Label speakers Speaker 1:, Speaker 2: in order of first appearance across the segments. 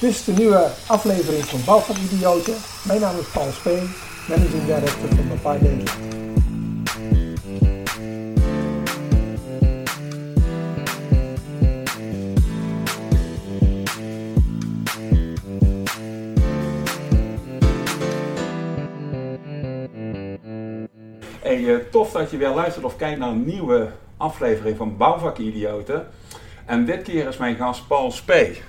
Speaker 1: Dit is de nieuwe aflevering van Bouwvakidioten. Mijn naam is Paul Speen, managing director van Mapai Nederland.
Speaker 2: Hey, eh, tof dat je weer luistert of kijkt naar een nieuwe aflevering van Bouwvakidioten. En dit keer is mijn gast Paul Spee.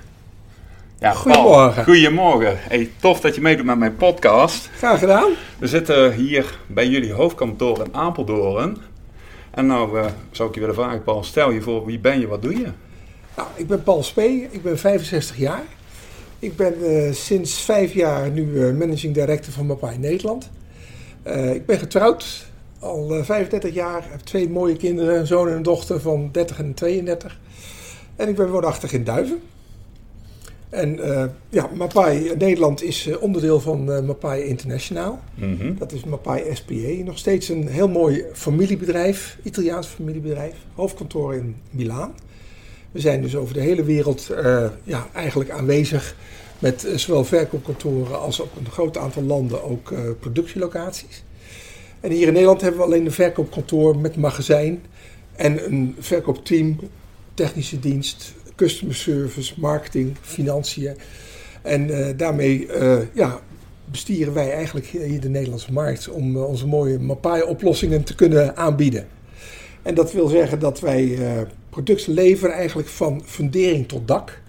Speaker 2: Ja, Paul,
Speaker 1: Goedemorgen.
Speaker 2: goedemorgen. Hey, tof dat je meedoet met mijn podcast.
Speaker 1: Graag gedaan.
Speaker 2: We zitten hier bij jullie hoofdkantoor in Apeldoorn. En nou eh, zou ik je willen vragen, Paul, stel je voor, wie ben je, wat doe je?
Speaker 1: Nou, ik ben Paul Spee, ik ben 65 jaar. Ik ben eh, sinds vijf jaar nu eh, managing director van Mapai Nederland. Ik ben getrouwd, al eh, 35 jaar, heb twee mooie kinderen, een zoon en een dochter van 30 en 32. En ik ben woonachtig in Duiven. En eh, ja, Mapai Nederland is eh, onderdeel van eh, Mapai Internationaal.
Speaker 2: Mhm.
Speaker 1: Dat is Mapai SPA. Nog steeds een heel mooi familiebedrijf, Italiaans familiebedrijf. Hoofdkantoor in Milaan. We zijn dus over de hele wereld ja, eigenlijk aanwezig met zowel verkoopkantoren als op een groot aantal landen ook productielocaties. En hier in Nederland hebben we alleen een verkoopkantoor met magazijn en een verkoopteam, technische dienst, customer service, marketing, financiën. En eh, daarmee eh, ja, bestieren wij eigenlijk hier de Nederlandse markt om eh, onze mooie Mapai-oplossingen te kunnen aanbieden. En dat wil zeggen dat wij producten leveren eigenlijk van fundering tot dak.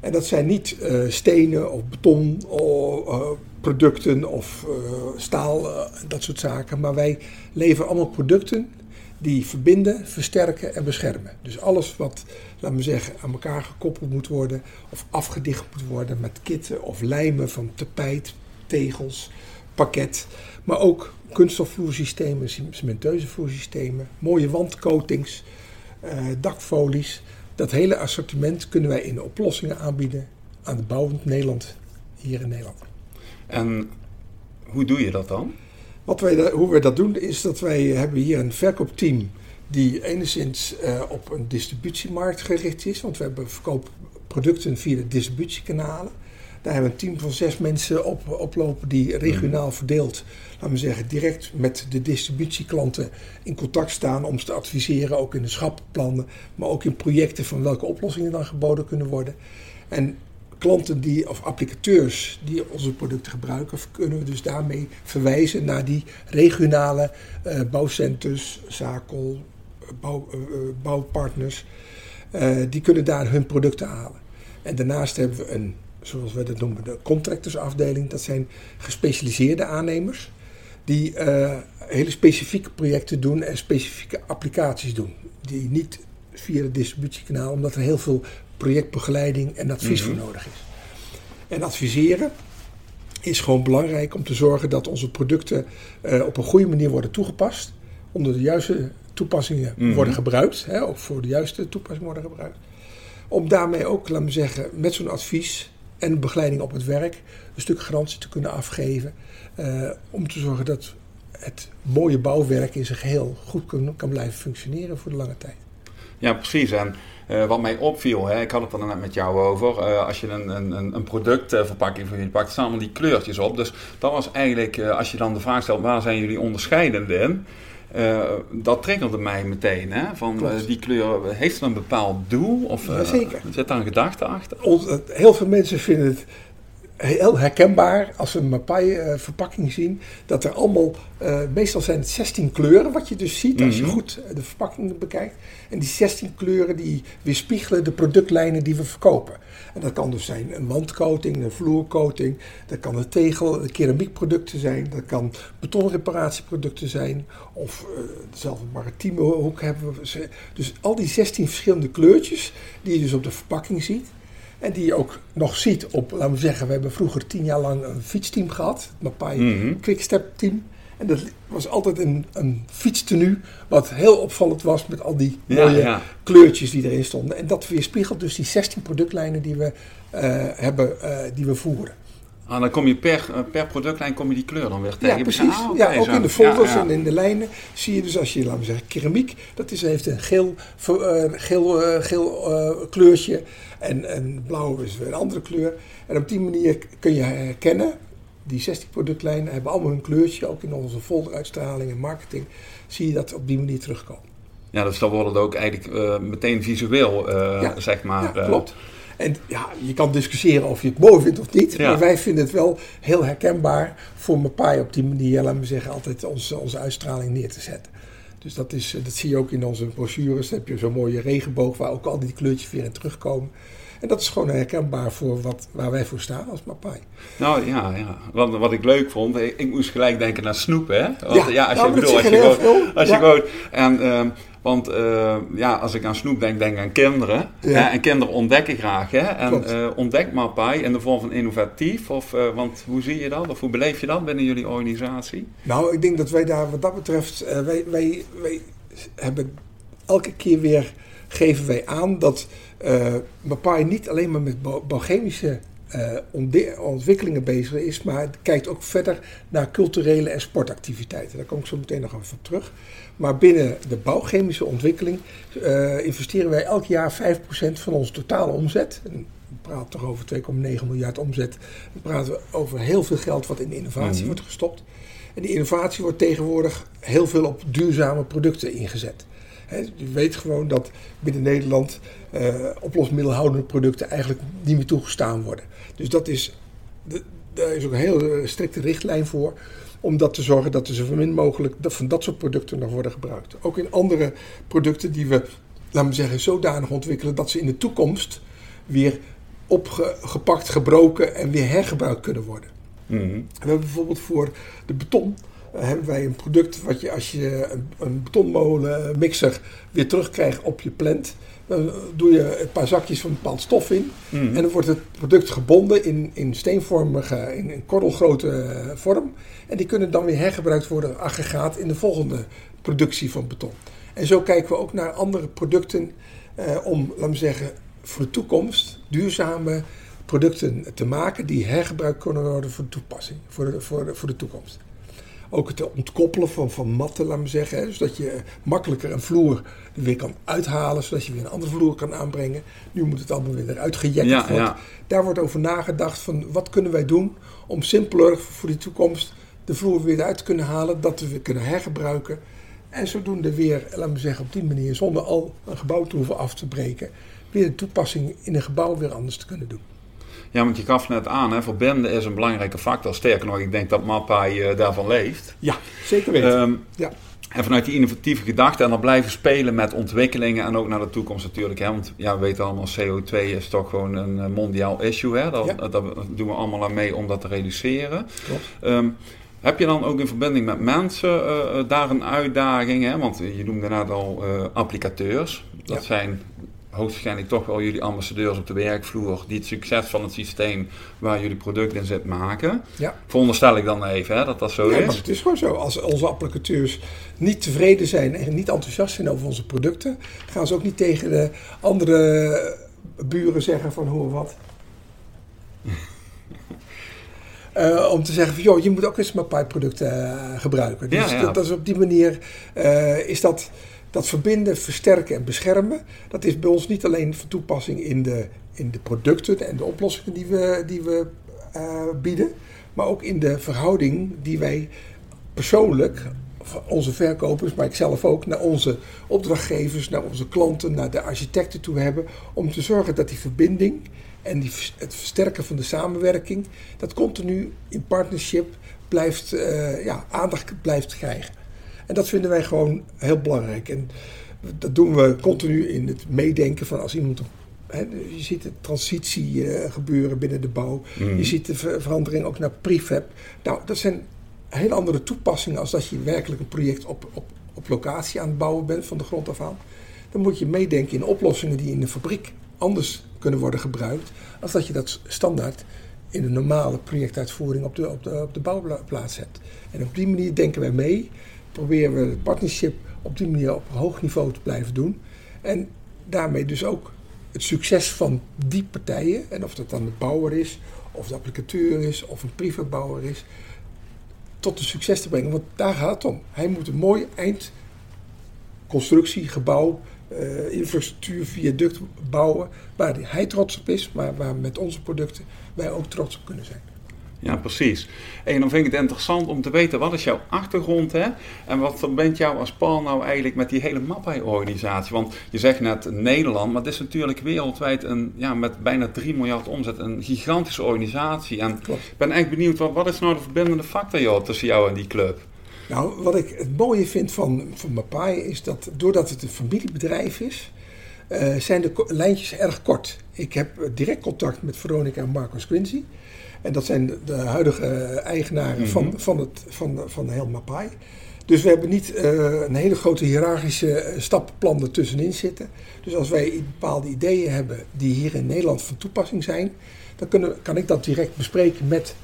Speaker 1: En dat zijn niet stenen of beton of producten of staal, dat soort zaken. Maar wij leveren allemaal producten die verbinden, versterken en beschermen. Dus alles wat, laten we zeggen, aan elkaar gekoppeld moet worden of afgedicht moet worden met kitten of lijmen van tapijt, tegels, pakket. Maar ook kunststofvloersystemen, cementeuze vloersystemen, mooie wandcoatings, eh, dakfolies. Dat hele assortiment kunnen wij in oplossingen aanbieden aan de bouwend Nederland, hier in Nederland.
Speaker 2: En hoe doe je dat dan?
Speaker 1: Wat wij, hoe wij dat doen is dat wij hebben hier een verkoopteam die enigszins eh, op een distributiemarkt gericht is. Want we hebben verkoop producten via de distributiekanalen. Daar hebben we een team van zes mensen op, oplopen die regionaal verdeeld, laten we zeggen, direct met de distributieklanten in contact staan om ze te adviseren, ook in de schappenplannen, maar ook in projecten van welke oplossingen dan geboden kunnen worden. En klanten die, of applicateurs die onze producten gebruiken, kunnen we dus daarmee verwijzen naar die regionale eh, bouwcenters, zakel, eh, bouw, eh, bouwpartners. Die kunnen daar hun producten halen. En daarnaast hebben we een, zoals we dat noemen, de contractorsafdeling. Dat zijn gespecialiseerde aannemers die hele specifieke projecten doen en specifieke applicaties doen. Die niet via het distributiekanaal, omdat er heel veel projectbegeleiding en advies
Speaker 2: Mhm.
Speaker 1: voor nodig is. En adviseren is gewoon belangrijk om te zorgen dat onze producten eh, op een goede manier worden toegepast. Onder de juiste toepassingen
Speaker 2: Mhm.
Speaker 1: worden gebruikt. Hè, ook voor de juiste toepassingen worden gebruikt. Om daarmee ook, laten we zeggen, met zo'n advies en begeleiding op het werk een stuk garantie te kunnen afgeven. eh, om te zorgen dat het mooie bouwwerk in zijn geheel goed kan, kan blijven functioneren voor de lange tijd.
Speaker 2: Ja, precies. En eh, wat mij opviel, hè, ik had het er net met jou over. eh, als je een, een, een- productverpakking voor jullie pakt, staan allemaal die kleurtjes op. Dus dat was eigenlijk, eh, als je dan de vraag stelt, waar zijn jullie onderscheidend in? Eh, dat triggerde mij meteen. Hè? Van eh, die kleur, heeft het een bepaald doel? Of eh,
Speaker 1: Jazeker.
Speaker 2: zit daar een gedachte achter?
Speaker 1: Eh, heel veel mensen vinden het heel herkenbaar als ze een Mapai-verpakking zien. Dat er allemaal, eh, meestal zijn het 16 kleuren, wat je dus ziet als je
Speaker 2: Mhm.
Speaker 1: goed de verpakking bekijkt. En die 16 kleuren die weerspiegelen de productlijnen die we verkopen. En dat kan dus zijn een wandcoating, een vloercoating. Dat kan een tegel, een keramiekproducten zijn. Dat kan betonreparatieproducten zijn. Of eh, dezelfde maritieme hoek hebben we. Dus al die 16 verschillende kleurtjes die je dus op de verpakking ziet. En die je ook nog ziet op, laten we zeggen, we hebben vroeger tien jaar lang een fietsteam gehad. Het Mapai
Speaker 2: Mhm.
Speaker 1: Quickstep team. En dat was altijd een, een fietstenu wat heel opvallend was met al die
Speaker 2: Ja,
Speaker 1: mooie
Speaker 2: ja.
Speaker 1: kleurtjes die erin stonden. En dat weerspiegelt dus die 16 productlijnen die we, eh, hebben, eh, die we voeren.
Speaker 2: Ah, dan kom je per, eh, per productlijn kom je die kleur dan weer tegen.
Speaker 1: Ja, precies.
Speaker 2: Ah,
Speaker 1: ja, ook
Speaker 2: zo.
Speaker 1: in de folders
Speaker 2: Ja, ja.
Speaker 1: en in de lijnen zie je dus als je, laten we zeggen, keramiek, dat is, heeft een geel, eh, geel, eh, geel kleurtje en, en blauw is weer een andere kleur. En op die manier kun je herkennen, die 16 productlijnen hebben allemaal hun kleurtje, ook in onze folderuitstraling en marketing, zie je dat op die manier terugkomen.
Speaker 2: Ja, dus dan wordt het ook eigenlijk meteen visueel,
Speaker 1: Ja.
Speaker 2: zeg maar.
Speaker 1: klopt. En ja, je kan discussiëren of je het mooi vindt of niet.
Speaker 2: Ja.
Speaker 1: Maar wij vinden het wel heel herkenbaar voor Mapai op die manier, laten we zeggen, altijd onze, onze uitstraling neer te zetten. Dus dat, is, eh, dat zie je ook in onze brochures. Dan heb je zo'n mooie regenboog waar ook al die kleurtjes weer in terugkomen. En dat is gewoon herkenbaar voor wat, waar wij voor staan als Mapai.
Speaker 2: Nou ja, ja. Wat, wat ik leuk vond, ik, ik moest gelijk denken naar snoep, hè? Want,
Speaker 1: Ja,
Speaker 2: ja, als
Speaker 1: nou,
Speaker 2: je bedoelt, als je gewoon, je
Speaker 1: Ja.
Speaker 2: gewoon, en, ehm, want eh, ja, als ik aan snoep denk, denk ik aan kinderen.
Speaker 1: Ja.
Speaker 2: Hè? En kinderen ontdekken graag, hè? En eh ontdek Mapai in de vorm van innovatief, of, eh, want hoe zie je dat? Of hoe beleef je dat binnen jullie organisatie?
Speaker 1: Nou, ik denk dat wij daar wat dat betreft, wij, wij, wij hebben elke keer weer geven wij aan dat Mapai niet alleen maar met bou- ontde- ontwikkelingen bezig is, maar kijkt ook verder naar culturele en sportactiviteiten. Daar kom ik zo meteen nog even op terug. Maar binnen de bouwchemische ontwikkeling eh, investeren wij elk jaar 5% van onze totale omzet. En we praten toch over 2,9 miljard omzet. Dan praten we over heel veel geld wat in innovatie
Speaker 2: Mhm.
Speaker 1: wordt gestopt. En die innovatie wordt tegenwoordig heel veel op duurzame producten ingezet. Je weet gewoon dat binnen Nederland eh oplosmiddelhoudende producten eigenlijk niet meer toegestaan worden. Dus dat is, de- daar is ook een heel eh, strikte richtlijn voor. Om dat te zorgen dat er zo min mogelijk van dat soort producten nog worden gebruikt. Ook in andere producten die we, laten we zeggen, zodanig ontwikkelen dat ze in de toekomst weer opgepakt, gebroken en weer hergebruikt kunnen worden.
Speaker 2: Mhm.
Speaker 1: We hebben bijvoorbeeld voor de beton hebben wij een product wat je als je een, een betonmolen een mixer weer terugkrijgt op je plant. Dan doe je een paar zakjes van een bepaald stof in.
Speaker 2: Mhm.
Speaker 1: En dan wordt het product gebonden in, in steenvormige, in, in korrelgrote vorm. En die kunnen dan weer hergebruikt worden als aggregaat in de volgende productie van beton. En zo kijken we ook naar andere producten eh, om, laten we zeggen, voor de toekomst duurzame producten te maken die hergebruikt kunnen worden voor de toepassing, voor de, voor de, voor de toekomst. Ook het ontkoppelen van, van matten, laten we zeggen. Hè, zodat je makkelijker een vloer er weer kan uithalen, zodat je weer een andere vloer kan aanbrengen. Nu moet het allemaal weer eruit
Speaker 2: Ja,
Speaker 1: worden.
Speaker 2: ja.
Speaker 1: Daar wordt over nagedacht van wat kunnen wij doen om simpeler voor die toekomst de vloer weer uit te kunnen halen, dat we weer kunnen hergebruiken. En zodoende weer, laten we zeggen, op die manier, zonder al een gebouw te hoeven af te breken, weer de toepassing in een gebouw weer anders te kunnen doen.
Speaker 2: Ja, want je gaf net aan, hè, verbinden is een belangrijke factor. Sterker nog, ik denk dat Mapai eh, daarvan leeft.
Speaker 1: Ja, zeker weten.
Speaker 2: Ehm,
Speaker 1: ja.
Speaker 2: En vanuit die innovatieve gedachte en dan blijven spelen met ontwikkelingen en ook naar de toekomst natuurlijk. Hè? Want ja, we weten allemaal, CO2 is toch gewoon een eh, mondiaal issue. Hè? Dat,
Speaker 1: Ja.
Speaker 2: dat doen we allemaal aan mee om dat te reduceren.
Speaker 1: Klopt.
Speaker 2: Ehm, heb je dan ook in verbinding met mensen eh, daar een uitdaging? Hè? Want je noemde net al applicateurs. Dat
Speaker 1: Ja.
Speaker 2: zijn hoogstwaarschijnlijk toch wel jullie ambassadeurs op de werkvloer die het succes van het systeem waar jullie product in zit maken.
Speaker 1: Ja.
Speaker 2: Veronderstel ik dan even hè, dat dat zo
Speaker 1: Ja,
Speaker 2: is.
Speaker 1: maar het is gewoon zo. Als onze applicateurs niet tevreden zijn en niet enthousiast zijn over onze producten, gaan ze ook niet tegen de andere buren zeggen van hoe of wat. Eh, om te zeggen van, joh, je moet ook eens Mapai-producten eh, gebruiken. Dus
Speaker 2: Ja, ja.
Speaker 1: Dat, dat is op die manier eh, is dat, dat verbinden, versterken en beschermen. Dat is bij ons niet alleen van toepassing in de, in de producten en de oplossingen die we, die we eh, bieden, maar ook in de verhouding die wij persoonlijk, onze verkopers, maar ik zelf ook, naar onze opdrachtgevers, naar onze klanten, naar de architecten toe hebben, om te zorgen dat die verbinding en die, het versterken van de samenwerking, dat continu in partnership blijft, eh, ja, aandacht blijft krijgen. En dat vinden wij gewoon heel belangrijk. En dat doen we continu in het meedenken van als iemand. Je ziet de transitie eh, gebeuren binnen de bouw.
Speaker 2: Mhm.
Speaker 1: Je ziet de ver- verandering ook naar prefab. Nou, dat zijn hele andere toepassingen als dat je werkelijk een project op, op, op locatie aan het bouwen bent van de grond af aan. Dan moet je meedenken in oplossingen die in de fabriek anders kunnen worden gebruikt. Als dat je dat standaard in een normale projectuitvoering op de, op de, op de bouwplaats hebt. En op die manier denken wij mee. Proberen we het partnership op die manier op hoog niveau te blijven doen. En daarmee dus ook het succes van die partijen, en of dat dan de bouwer is, of de applicateur is, of een prefab is, tot een succes te brengen. Want daar gaat het om. Hij moet een mooi eindconstructie, gebouw, uh, infrastructuur, viaduct bouwen waar hij trots op is, maar waar met onze producten wij ook trots op kunnen zijn.
Speaker 2: Ja, precies. En dan vind ik het interessant om te weten, wat is jouw achtergrond hè? En wat verbindt jou als Paul nou eigenlijk met die hele Mappai-organisatie? Want je zegt net Nederland, maar het is natuurlijk wereldwijd een, ja, met bijna 3 miljard omzet een gigantische organisatie. En ik ben echt benieuwd, wat, wat is nou de verbindende factor joh, tussen jou en die club?
Speaker 1: Nou, wat ik het mooie vind van, van Mappai is dat doordat het een familiebedrijf is, uh, zijn de lijntjes erg kort. Ik heb direct contact met Veronica en Marcus Quincy. En dat zijn de huidige eigenaren van, mhm. van, het, van, van heel Mapai. Dus we hebben niet uh, een hele grote hiërarchische eh, stappenplan ertussenin zitten. Dus als wij bepaalde ideeën hebben die hier in Nederland van toepassing zijn, dan kunnen, kan ik dat direct bespreken met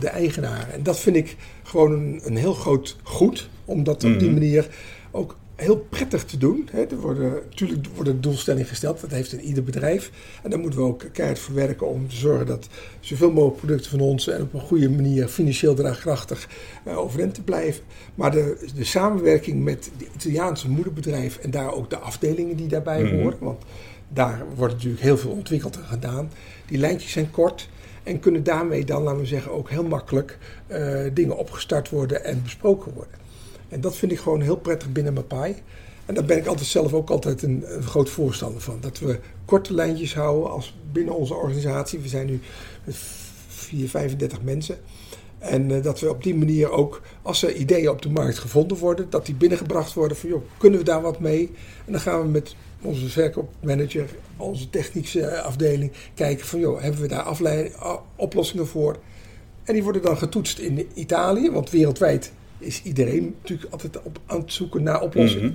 Speaker 1: de eigenaren. En dat vind ik gewoon een, een heel groot goed, omdat op die mhm. manier ook heel prettig te doen. Hè. Er worden, natuurlijk worden doelstellingen gesteld, dat heeft in ieder bedrijf. En daar moeten we ook keihard voor werken om te zorgen dat zoveel mogelijk producten van ons en op een goede manier financieel draagkrachtig uh, overeind te blijven. Maar de, de samenwerking met de Italiaanse moederbedrijf en daar ook de afdelingen die daarbij mhm. horen, want daar wordt natuurlijk heel veel ontwikkeld en gedaan. Die lijntjes zijn kort. En kunnen daarmee dan, laten we zeggen, ook heel makkelijk uh, dingen opgestart worden en besproken worden. En dat vind ik gewoon heel prettig binnen Mapai. En daar ben ik altijd zelf ook altijd een, groot voorstander van. Dat we korte lijntjes houden als binnen onze organisatie. We zijn nu met 4, 35 mensen. En uh, dat we op die manier ook, als er ideeën op de markt gevonden worden, dat die binnengebracht worden van, joh, kunnen we daar wat mee? En dan gaan we met onze verkoopmanager, onze technische afdeling, kijken van, joh, hebben we daar oplossingen voor? En die worden dan getoetst in Italië, want wereldwijd is iedereen natuurlijk altijd op, aan het zoeken naar oplossingen. Mhm.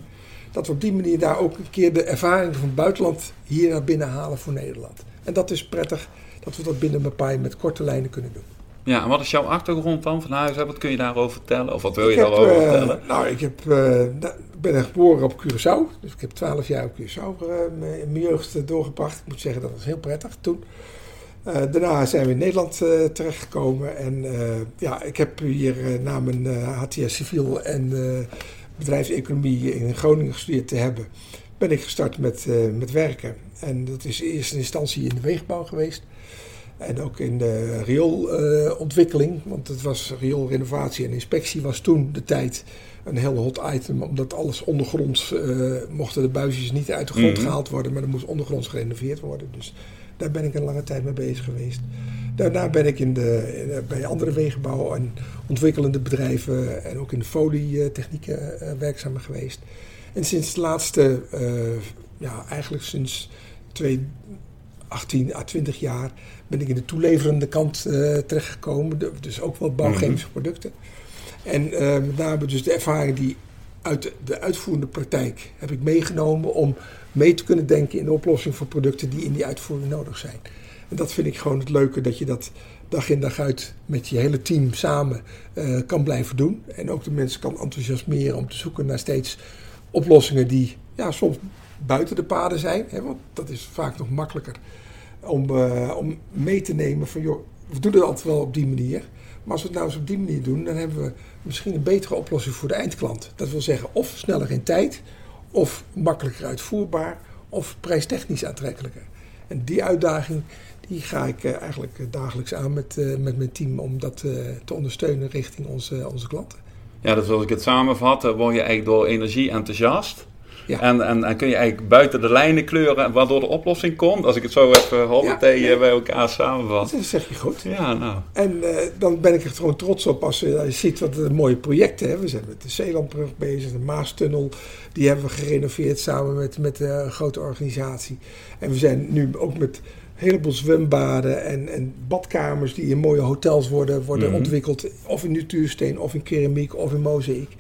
Speaker 1: Dat we op die manier daar ook een keer de ervaringen van het buitenland hier naar binnen halen voor Nederland. En dat is prettig dat we dat binnen Mapai met korte lijnen kunnen doen.
Speaker 2: Ja, en wat is jouw achtergrond dan van huis? Wat kun je daarover vertellen? Of wat wil je daarover uh, vertellen?
Speaker 1: Nou, ik heb, uh, ben geboren op Curaçao. Dus ik heb twaalf jaar op Curaçao uh, mijn jeugd doorgebracht. Ik moet zeggen, dat was heel prettig toen. Uh, daarna zijn we in Nederland uh, terechtgekomen. En uh, ja, ik heb hier na mijn HTS Civiel en bedrijfseconomie in Groningen gestudeerd te hebben, ben ik gestart met, met werken. En dat is in eerste instantie in de weegbouw geweest. En ook in de rioolontwikkeling, want het was rioolrenovatie en inspectie was toen de tijd een heel hot item, omdat alles ondergronds, mochten de buisjes niet uit de grond mhm. gehaald worden, maar er moest ondergronds gerenoveerd worden. Dus daar ben ik een lange tijd mee bezig geweest. Daarna ben ik in de, bij andere wegenbouw en ontwikkelende bedrijven en ook in de folietechnieken uh, werkzaam geweest. En sinds de laatste, uh, ja, eigenlijk sinds 2018 à 20 jaar ben ik in de toeleverende kant uh, terechtgekomen. Dus ook wel bouwchemische mhm. producten. En daar hebben we dus de ervaring die uit de uitvoerende praktijk heb ik meegenomen om mee te kunnen denken in de oplossing voor producten die in die uitvoering nodig zijn. En dat vind ik gewoon het leuke, dat je dat dag in dag uit met je hele team samen uh, kan blijven doen. En ook de mensen kan enthousiasmeren om te zoeken naar steeds oplossingen die ja, soms buiten de paden zijn. Hè, want dat is vaak nog makkelijker om, uh, om mee te nemen van joh, we doen het altijd wel op die manier. Maar als we het nou eens op die manier doen, dan hebben we misschien een betere oplossing voor de eindklant. Dat wil zeggen, of sneller in tijd, of makkelijker uitvoerbaar, of prijstechnisch aantrekkelijker. En die uitdaging die ga ik eh, eigenlijk eh, dagelijks aan met, eh, met mijn team om dat te ondersteunen richting onze, onze klanten.
Speaker 2: Ja, dus als ik het samenvat, word je eigenlijk door energie enthousiast. Ja. En, en, en, kun je eigenlijk buiten de lijnen kleuren waardoor de oplossing komt. Als ik het zo even hoppatee ja, bij elkaar samenvat.
Speaker 1: Dat zeg je goed.
Speaker 2: Ja, nou.
Speaker 1: En uh, dan ben ik er gewoon trots op als je, ziet wat een mooie projecten hebben. We zijn met de Zeelandbrug bezig, de Maastunnel. Die hebben we gerenoveerd samen met, met een grote organisatie. En we zijn nu ook met een heleboel zwembaden en, en badkamers die in mooie hotels worden, worden mhm. ontwikkeld. Of in natuursteen, of in keramiek, of in mozaïek.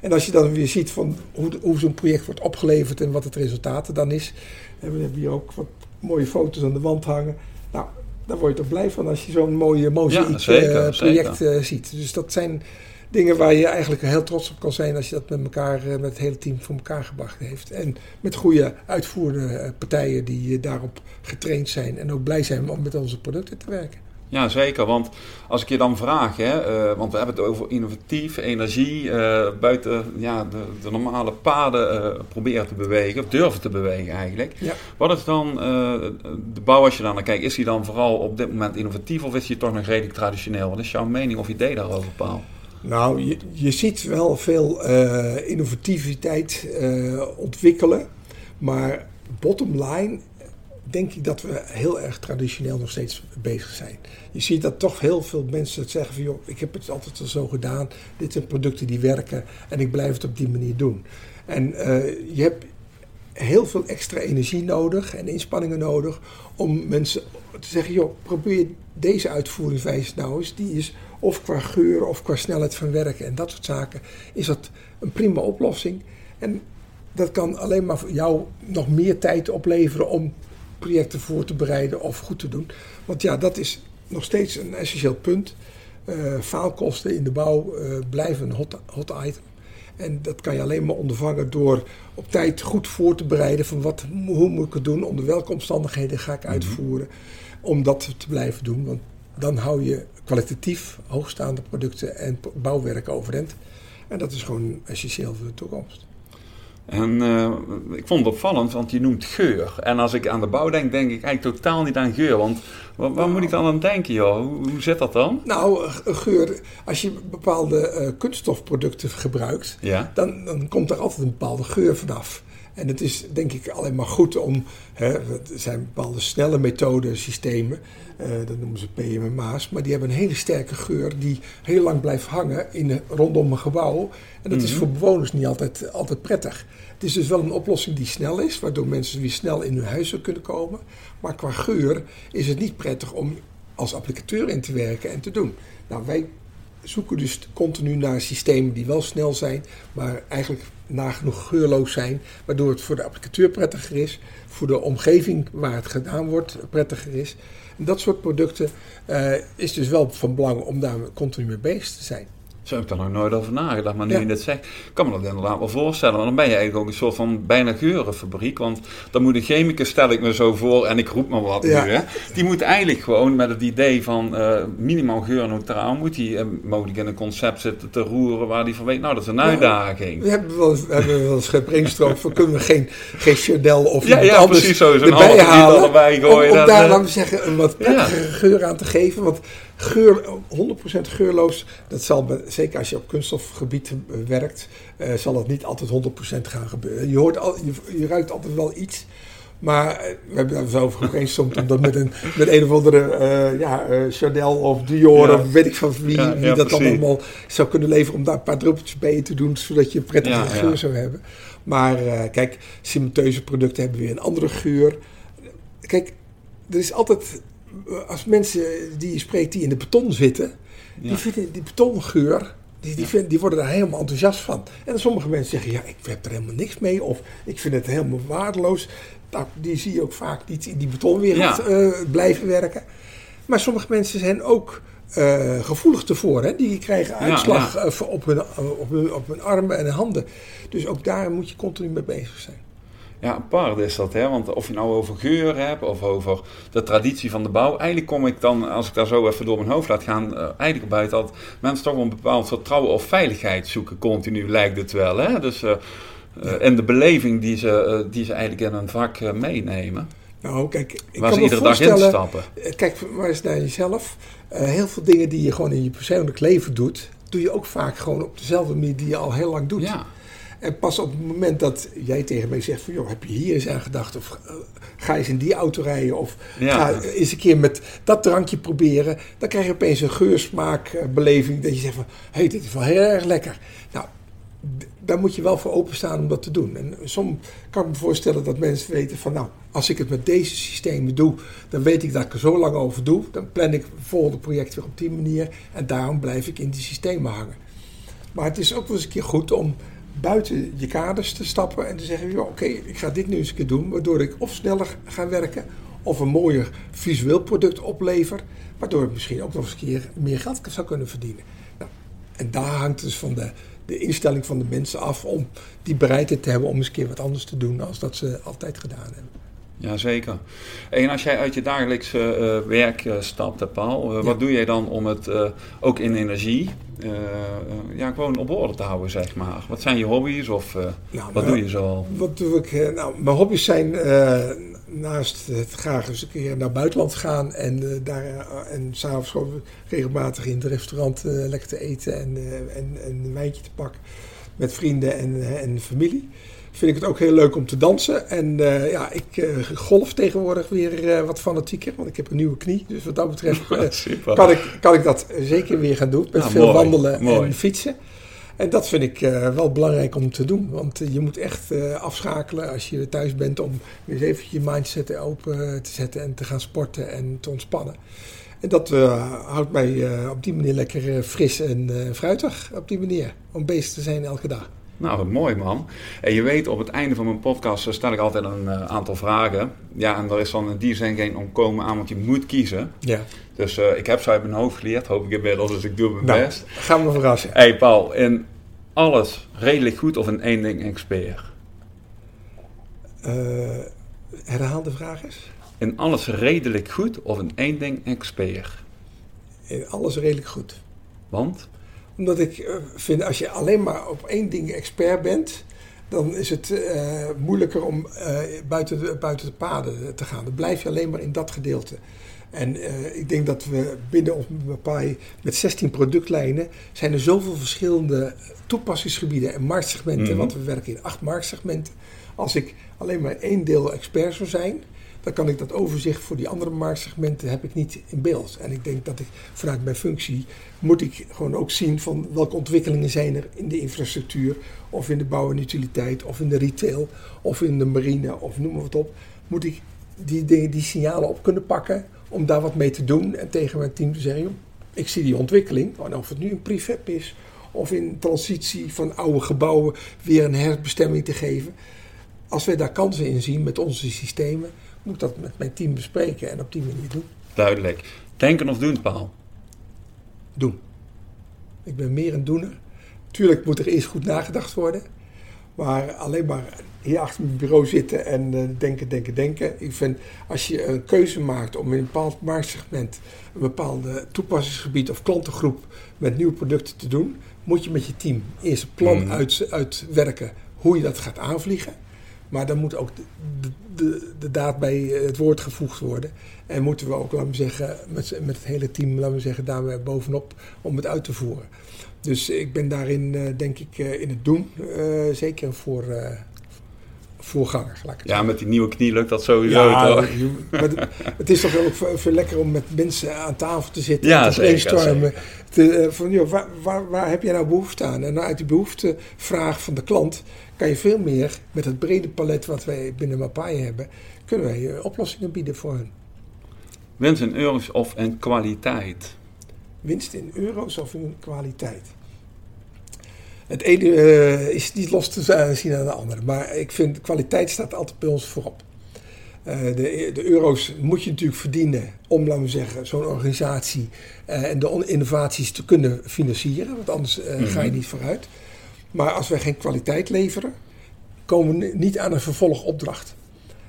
Speaker 1: En als je dan weer ziet van hoe, hoe zo'n project wordt opgeleverd en wat het resultaat dan is. En we hebben hier ook wat mooie foto's aan de wand hangen. Nou, daar word je toch blij van als je zo'n mooie mozaïek eh, project uh, ziet. Dus dat zijn dingen waar je eigenlijk heel trots op kan zijn als je dat met elkaar, uh, met het hele team voor elkaar gebracht heeft. En met goede uitvoerende partijen die daarop getraind zijn en ook blij zijn om met onze producten te werken.
Speaker 2: Ja, zeker. Want als ik je dan vraag, hè, uh, want we hebben het over innovatief, energie, uh, buiten ja, de, de, normale paden uh, proberen te bewegen, of durven te bewegen eigenlijk. Ja. Wat is dan de bouw als je dan naar kijkt? Is die dan vooral op dit moment innovatief of is die toch nog redelijk traditioneel? Wat is jouw mening of idee daarover, Paul?
Speaker 1: Nou, je, je ziet wel veel innovativiteit ontwikkelen, maar bottom line denk ik dat we heel erg traditioneel nog steeds bezig zijn. Je ziet dat toch heel veel mensen zeggen van joh, ik heb het altijd al zo gedaan. Dit zijn producten die werken en ik blijf het op die manier doen. En uh, je hebt heel veel extra energie nodig en inspanningen nodig om mensen te zeggen joh, probeer deze uitvoeringswijze nou eens. Die is of qua geur of qua snelheid van werken en dat soort zaken is dat een prima oplossing. En dat kan alleen maar voor jou nog meer tijd opleveren om projecten voor te bereiden of goed te doen. Want ja, dat is nog steeds een essentieel punt. Uh, faalkosten in de bouw uh, blijven een hot, hot item. En dat kan je alleen maar ondervangen door op tijd goed voor te bereiden van wat, hoe moet ik het doen, onder welke omstandigheden ga ik mhm. uitvoeren, om dat te blijven doen. Want dan hou je kwalitatief hoogstaande producten en bouwwerk overeind. En dat is gewoon essentieel voor de toekomst.
Speaker 2: En uh, ik vond het opvallend, want je noemt geur. En als ik aan de bouw denk, denk ik eigenlijk totaal niet aan geur. Want waar, waar moet ik dan aan denken, joh? Hoe, hoe zit dat dan?
Speaker 1: Nou, geur, als je bepaalde uh, kunststofproducten gebruikt, ja? dan, dan komt er altijd een bepaalde geur vanaf. En het is denk ik alleen maar goed om, hè, er zijn bepaalde snelle methoden, systemen, uh, dat noemen ze PMMA's, maar die hebben een hele sterke geur die heel lang blijft hangen in, rondom een gebouw. En dat is mhm. voor bewoners niet altijd, altijd prettig. Het is dus wel een oplossing die snel is, waardoor mensen weer snel in hun huis kunnen komen. Maar qua geur is het niet prettig om als applicateur in te werken en te doen. Nou, wij zoeken dus continu naar systemen die wel snel zijn, maar eigenlijk nagenoeg geurloos zijn, waardoor het voor de applicateur prettiger is, voor de omgeving waar het gedaan wordt prettiger is. En dat soort producten uh, is dus wel van belang om daar continu mee bezig te zijn.
Speaker 2: Zo heb ik daar nog nooit over nagedacht. Maar nu je dit zegt, kan me dat inderdaad wel voorstellen. Want dan ben je eigenlijk ook een soort van bijna geurenfabriek. Want dan moet een chemicus, stel ik me zo voor, en ik roep maar wat nu. Hè, die moet eigenlijk gewoon met het idee van uh, minimaal geurneutraal... moet hij uh, mogelijk in een concept zitten te roeren waar hij van weet... nou, dat is een uitdaging.
Speaker 1: We hebben wel, we hebben wel eens gebrainstormd van kunnen we geen, geen Chanel of
Speaker 2: ja, ja,
Speaker 1: anders
Speaker 2: precies zo,
Speaker 1: erbij halen.
Speaker 2: Gooien,
Speaker 1: om, om daar, laten we zeggen, een wat prettigere geur aan te geven. Want Geur, 100% geurloos, dat zal, zeker als je op kunststofgebied werkt, uh, zal dat niet altijd 100% gaan gebeuren. Je, hoort al, je, je, ruikt altijd wel iets. Maar eh, we hebben daar zo over gebrainstormd om dat met een, met een of andere uh, ja, Chanel of Dior of weet ik van wie, ja, wie dat dan allemaal zou kunnen leveren om daar een paar druppeltjes bij te doen, zodat je een prettige geur zou hebben. Maar kijk, cimenteuze producten hebben weer een andere geur. Kijk, er is altijd als mensen die je spreekt die in de beton zitten, die vinden die betongeur, die, die, die worden daar helemaal enthousiast van. En sommige mensen zeggen, ja, ik heb er helemaal niks mee, of ik vind het helemaal waardeloos. Nou, die zie je ook vaak niet in die betonwereld uh, blijven werken. Maar sommige mensen zijn ook uh, gevoelig ervoor. Hè? Die krijgen uitslag ja. op, hun, op, hun, op hun armen en handen. Dus ook daar moet je continu mee bezig zijn.
Speaker 2: Ja, apart is dat, hè? Want of je nou over geur hebt of over de traditie van de bouw. Eigenlijk kom ik dan, als ik daar zo even door mijn hoofd laat gaan, uh, eigenlijk bij dat mensen toch wel een bepaald vertrouwen of veiligheid zoeken. Continu lijkt het wel, hè? Dus, uh, uh, en de beleving die ze, die ze eigenlijk in een vak meenemen.
Speaker 1: Nou, kijk, ik
Speaker 2: waar
Speaker 1: kan
Speaker 2: ze iedere dag instappen.
Speaker 1: Kijk, maar eens naar jezelf. heel veel dingen die je gewoon in je persoonlijk leven doet, doe je ook vaak gewoon op dezelfde manier die je al heel lang doet.
Speaker 2: Ja.
Speaker 1: En pas op het moment dat jij tegen mij zegt van... joh, heb je hier eens aan gedacht? Of uh, ga eens in die auto rijden? Of ga eens een keer met dat drankje proberen. Dan krijg je opeens een geursmaakbeleving. Dat je zegt van, hé, hey, dit is wel heel erg lekker. Nou, daar moet je wel voor openstaan om dat te doen. En soms kan ik me voorstellen dat mensen weten van... nou, als ik het met deze systemen doe... dan weet ik dat ik er zo lang over doe. Dan plan ik het volgende project weer op die manier. En daarom blijf ik in die systemen hangen. Maar het is ook wel eens een keer goed om buiten je kaders te stappen en te zeggen: oké, ik ga dit nu eens een keer doen, waardoor ik of sneller ga werken of een mooier visueel product oplever, waardoor ik misschien ook nog eens een keer meer geld zou kunnen verdienen. Nou, en daar hangt dus van de, de instelling van de mensen af om die bereidheid te hebben om eens een keer wat anders te doen dan dat ze altijd gedaan hebben.
Speaker 2: Jazeker. En als jij uit je dagelijkse uh, werk uh, stapt, Paul, uh, wat doe jij dan om het ook in energie ja, gewoon op orde te houden, zeg maar? Wat zijn je hobby's of nou, wat doe je zo?
Speaker 1: Wat doe ik? nou, mijn hobby's zijn naast het graag eens een keer naar buitenland gaan en, daar, en s'avonds gewoon regelmatig in het restaurant lekker te eten en, en, en, een wijntje te pakken met vrienden en, en familie vind ik het ook heel leuk om te dansen. En uh, ja, ik uh, golf tegenwoordig weer uh, wat fanatieker, want ik heb een nieuwe knie. Dus wat dat betreft kan, ik, kan ik dat zeker weer gaan doen. Met veel mooi, wandelen mooi. en fietsen. En dat vind ik wel belangrijk om te doen. Want je moet echt afschakelen als je thuis bent om weer even je mindset open te zetten en te gaan sporten en te ontspannen. En dat houdt mij op die manier lekker fris en fruitig. Op die manier. Om bezig te zijn elke dag.
Speaker 2: Nou, wat mooi man. En je weet, op het einde van mijn podcast eh, stel ik altijd een uh, aantal vragen. Ja, en er is dan in die zin geen omkomen aan, want je moet kiezen. Ja. Dus uh, ik heb ze uit mijn hoofd geleerd, hoop ik inmiddels, dus ik doe mijn nou, best.
Speaker 1: Gaan we verrassen.
Speaker 2: hey Paul, in alles redelijk goed of in één ding expert?
Speaker 1: herhaal de vraag eens.
Speaker 2: In alles redelijk goed of in één ding expert?
Speaker 1: In alles redelijk goed.
Speaker 2: Want?
Speaker 1: Omdat ik uh, vind, als je alleen maar op één ding expert bent, dan is het uh, moeilijker om uh, buiten, de, buiten de paden te gaan. Dan blijf je alleen maar in dat gedeelte. En ik denk dat we binnen ons paai met 16 productlijnen zijn er zoveel verschillende toepassingsgebieden en marktsegmenten. Mm Want we werken in acht marktsegmenten. Als ik alleen maar één deel expert zou zijn, dan kan ik dat overzicht voor die andere marktsegmenten heb ik niet in beeld. En ik denk dat ik vanuit mijn functie moet ik gewoon ook zien van welke ontwikkelingen zijn er in de infrastructuur of in de bouw en utiliteit of in de retail of in de marine of noem maar wat op. Moet ik die, die, die signalen op kunnen pakken om daar wat mee te doen en tegen mijn team te zeggen, ik zie die ontwikkeling, of het nu een prefab is of in transitie van oude gebouwen weer een herbestemming te geven. Als wij daar kansen in zien met onze systemen, moet dat met mijn team bespreken en op die manier doen.
Speaker 2: Duidelijk. Denken of doen, Paul?
Speaker 1: Doen. Ik ben meer een doener. Tuurlijk moet er eerst goed nagedacht worden. Maar alleen maar hier achter mijn bureau zitten en uh, denken, denken, denken. Ik vind als je een keuze maakt om in een bepaald marktsegment, een bepaalde toepassingsgebied of klantengroep met nieuwe producten te doen, moet je met je team eerst een plan mm. uit, uitwerken hoe je dat gaat aanvliegen. Maar dan moet ook de, de, de, daad bij het woord gevoegd worden. En moeten we ook, laten we zeggen, met, met het hele team, laten we zeggen, daar bovenop om het uit te voeren. Dus ik ben daarin, uh, denk ik, uh, in het doen zeker voor voorganger.
Speaker 2: ja, met die nieuwe knie lukt dat sowieso. Ja,
Speaker 1: het, het, is toch ook veel lekker om met mensen aan tafel te zitten ja, en te brainstormen. van, joh, waar, waar, waar, heb jij nou behoefte aan? En uit die behoeftevraag van de klant kan je veel meer met het brede palet wat wij binnen Mapai hebben, kunnen wij eh, oplossingen bieden voor hen.
Speaker 2: Winst in euro's of in kwaliteit?
Speaker 1: Winst in euro's of in kwaliteit? Het ene uh, is niet los te zien aan de andere. Maar ik vind kwaliteit staat altijd bij ons voorop. Uh, de, de, euro's moet je natuurlijk verdienen om, laten we zeggen, zo'n organisatie uh, en de innovaties te kunnen financieren. Want anders mm -hmm. ga je mhm. niet vooruit. Maar als wij geen kwaliteit leveren, komen we niet aan een vervolgopdracht.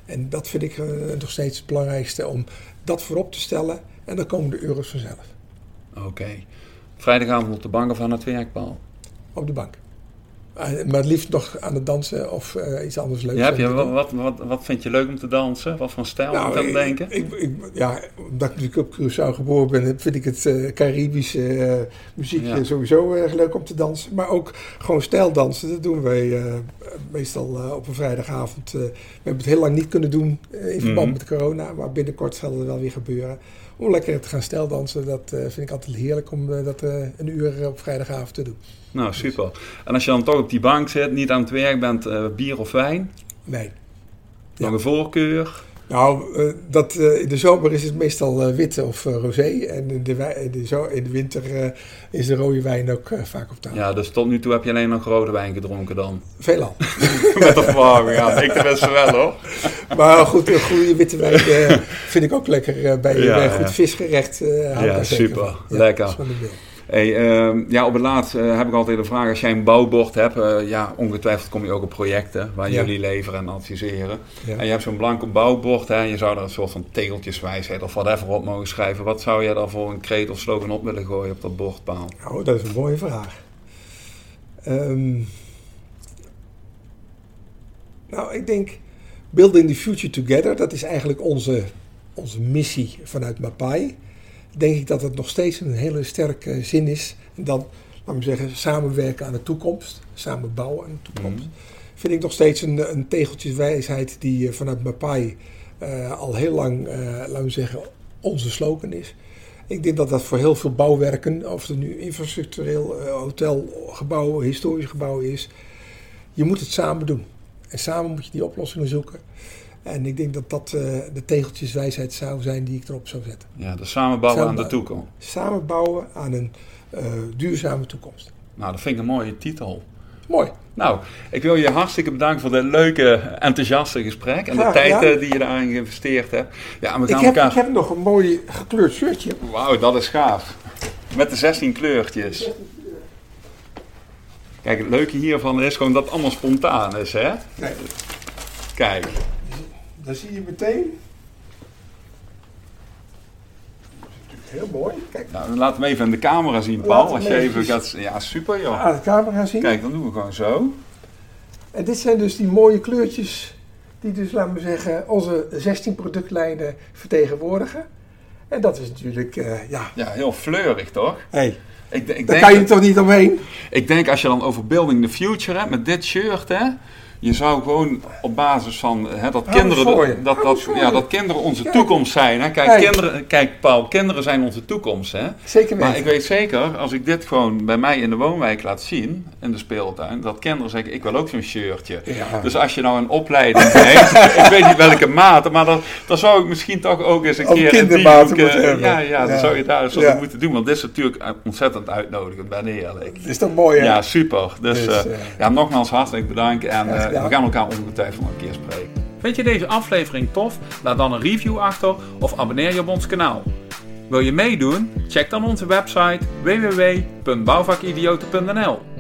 Speaker 1: En dat vind ik uh, nog steeds het belangrijkste om dat voorop te stellen. En dan komen de euro's vanzelf.
Speaker 2: Oké. Vrijdagavond op de bank of aan het werkpaal?
Speaker 1: Op de bank. Uh, maar liefst nog aan het dansen of uh, iets anders leuks.
Speaker 2: Ja, heb je, wat, wat, wat, vind je leuk om te dansen? Wat voor stijl nou, moet aan denken?
Speaker 1: Ik, ik, ja, omdat ik natuurlijk op Curaçao geboren ben, vind ik het uh, Caribische uh, muziek sowieso erg leuk om te dansen. Maar ook gewoon stijldansen, dat doen wij meestal op een vrijdagavond. we hebben het heel lang niet kunnen doen in verband mm met corona, maar binnenkort zal het wel weer gebeuren om lekker te gaan steldansen. Dat uh, vind ik altijd heerlijk om uh, dat uh, een uur op vrijdagavond te doen.
Speaker 2: Nou, super. En als je dan toch op die bank zit, niet aan het werk bent, bier of wijn?
Speaker 1: Nee.
Speaker 2: Nog een voorkeur?
Speaker 1: Nou, uh, dat, uh, in de zomer is het meestal uh, wit of rosé. En in de, in de, zo, in de winter is de rode wijn ook vaak op tafel.
Speaker 2: Ja, dus tot nu toe heb je alleen nog rode wijn gedronken dan?
Speaker 1: Veelal.
Speaker 2: Met de verwarming, ja. Ik de beste wel hoor.
Speaker 1: Maar goed, een goede witte wijn vind ik ook lekker bij, ja, bij goed visgerecht.
Speaker 2: ja, super. lekker. Hey, ehm, ja, op het laatst eh, heb ik altijd de vraag, als jij een bouwbord hebt, eh, ja, ongetwijfeld kom je ook op projecten waar
Speaker 1: Ja.
Speaker 2: jullie leveren en adviseren.
Speaker 1: Ja.
Speaker 2: En je hebt zo'n blanco bouwbord, hè, en je zou er een soort van tegeltjeswijsheid of whatever op mogen schrijven. Wat zou jij daar voor een kreet of slogan op willen gooien op dat bordpaal?
Speaker 1: Nou, dat is een mooie vraag. Ehm, nou, ik denk Building the Future Together, dat is eigenlijk onze, onze missie vanuit Mapai. Denk ik dat het nog steeds een hele sterke zin is. En dan, laten we zeggen, samenwerken aan de toekomst. Samen bouwen aan de toekomst. Vind ik nog steeds een, een tegeltjeswijsheid die eh, vanuit Mapai eh, al heel lang, eh, laten we zeggen, onze slogan is. Ik denk dat dat voor heel veel bouwwerken, of het nu infrastructureel, eh, hotelgebouw, historisch gebouw is, je moet het samen doen. En samen moet je die oplossingen zoeken. En ik denk dat dat eh, de tegeltjeswijsheid zou zijn die ik erop zou zetten.
Speaker 2: Ja, de samenbouwen aan de
Speaker 1: Samenbouwen.
Speaker 2: toekomst.
Speaker 1: Samen bouwen aan een eh, duurzame toekomst.
Speaker 2: Nou, dat vind ik een mooie titel.
Speaker 1: Mooi.
Speaker 2: Nou, ik wil je hartstikke bedanken voor dit leuke, enthousiaste gesprek en de tijd eh, die je daarin geïnvesteerd hebt. Ja,
Speaker 1: Ik heb,
Speaker 2: elkaar...
Speaker 1: ik heb nog een mooi gekleurd shirtje.
Speaker 2: Wauw, dat is gaaf. Met de 16 kleurtjes. Kijk, het leuke hiervan is gewoon dat het allemaal spontaan is, hè?
Speaker 1: Kijk. Dan zie je meteen. Dat is natuurlijk heel mooi. Kijk,
Speaker 2: Nou, laat hem even in de camera zien, Paul. Als je even gaat... Ja, super joh.
Speaker 1: aan de camera zien.
Speaker 2: Kijk, dan doen we gewoon zo.
Speaker 1: En dit zijn dus die mooie kleurtjes die dus, laten we zeggen, onze 16 productlijnen vertegenwoordigen. En dat is natuurlijk, eh, ja,
Speaker 2: Ja, heel fleurig, toch?
Speaker 1: hey,
Speaker 2: Ik, ik,
Speaker 1: daar
Speaker 2: denk,
Speaker 1: kan je toch niet omheen?
Speaker 2: ik denk als je dan over Building the Future hebt, met dit shirt, hè... Je zou gewoon op basis van hè, dat, kinderen, dat, dat, ja, dat kinderen onze
Speaker 1: Kijk.
Speaker 2: toekomst zijn. Hè? Kijk,
Speaker 1: Kijk.
Speaker 2: Kinderen, kijk, Paul, kinderen zijn onze toekomst. Hè?
Speaker 1: Zeker
Speaker 2: Maar ik weet zeker, als ik dit gewoon bij mij in de woonwijk laat zien, in de speeltuin, dat kinderen zeggen, ik wil ook zo'n shirtje.
Speaker 1: Ja.
Speaker 2: Dus als je nou een opleiding heeft, ik weet niet welke mate, maar dan, dan zou ik misschien toch ook eens een
Speaker 1: Ook
Speaker 2: keer... in die hoek, eh. Ja, ja, dan
Speaker 1: Ja.
Speaker 2: zou je daar eens
Speaker 1: Ja.
Speaker 2: moeten doen, want dit is natuurlijk ontzettend uitnodigend, ben eerlijk.
Speaker 1: Dat is toch mooi, hè?
Speaker 2: Ja, super. Dus,
Speaker 1: Dus,
Speaker 2: eh,
Speaker 1: eh,
Speaker 2: ja, nogmaals hartelijk bedankt en We gaan elkaar ongetwijfeld een keer spreken. Vind je deze aflevering tof? Laat dan een review achter of abonneer je op ons kanaal. Wil je meedoen? Check dan onze website www.bouwvakidioten.nl